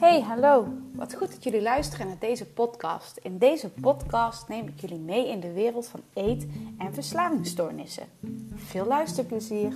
Hey, hallo. Wat goed dat jullie luisteren naar deze podcast. In deze podcast neem ik jullie mee in de wereld van eet- en verslavingsstoornissen. Veel luisterplezier.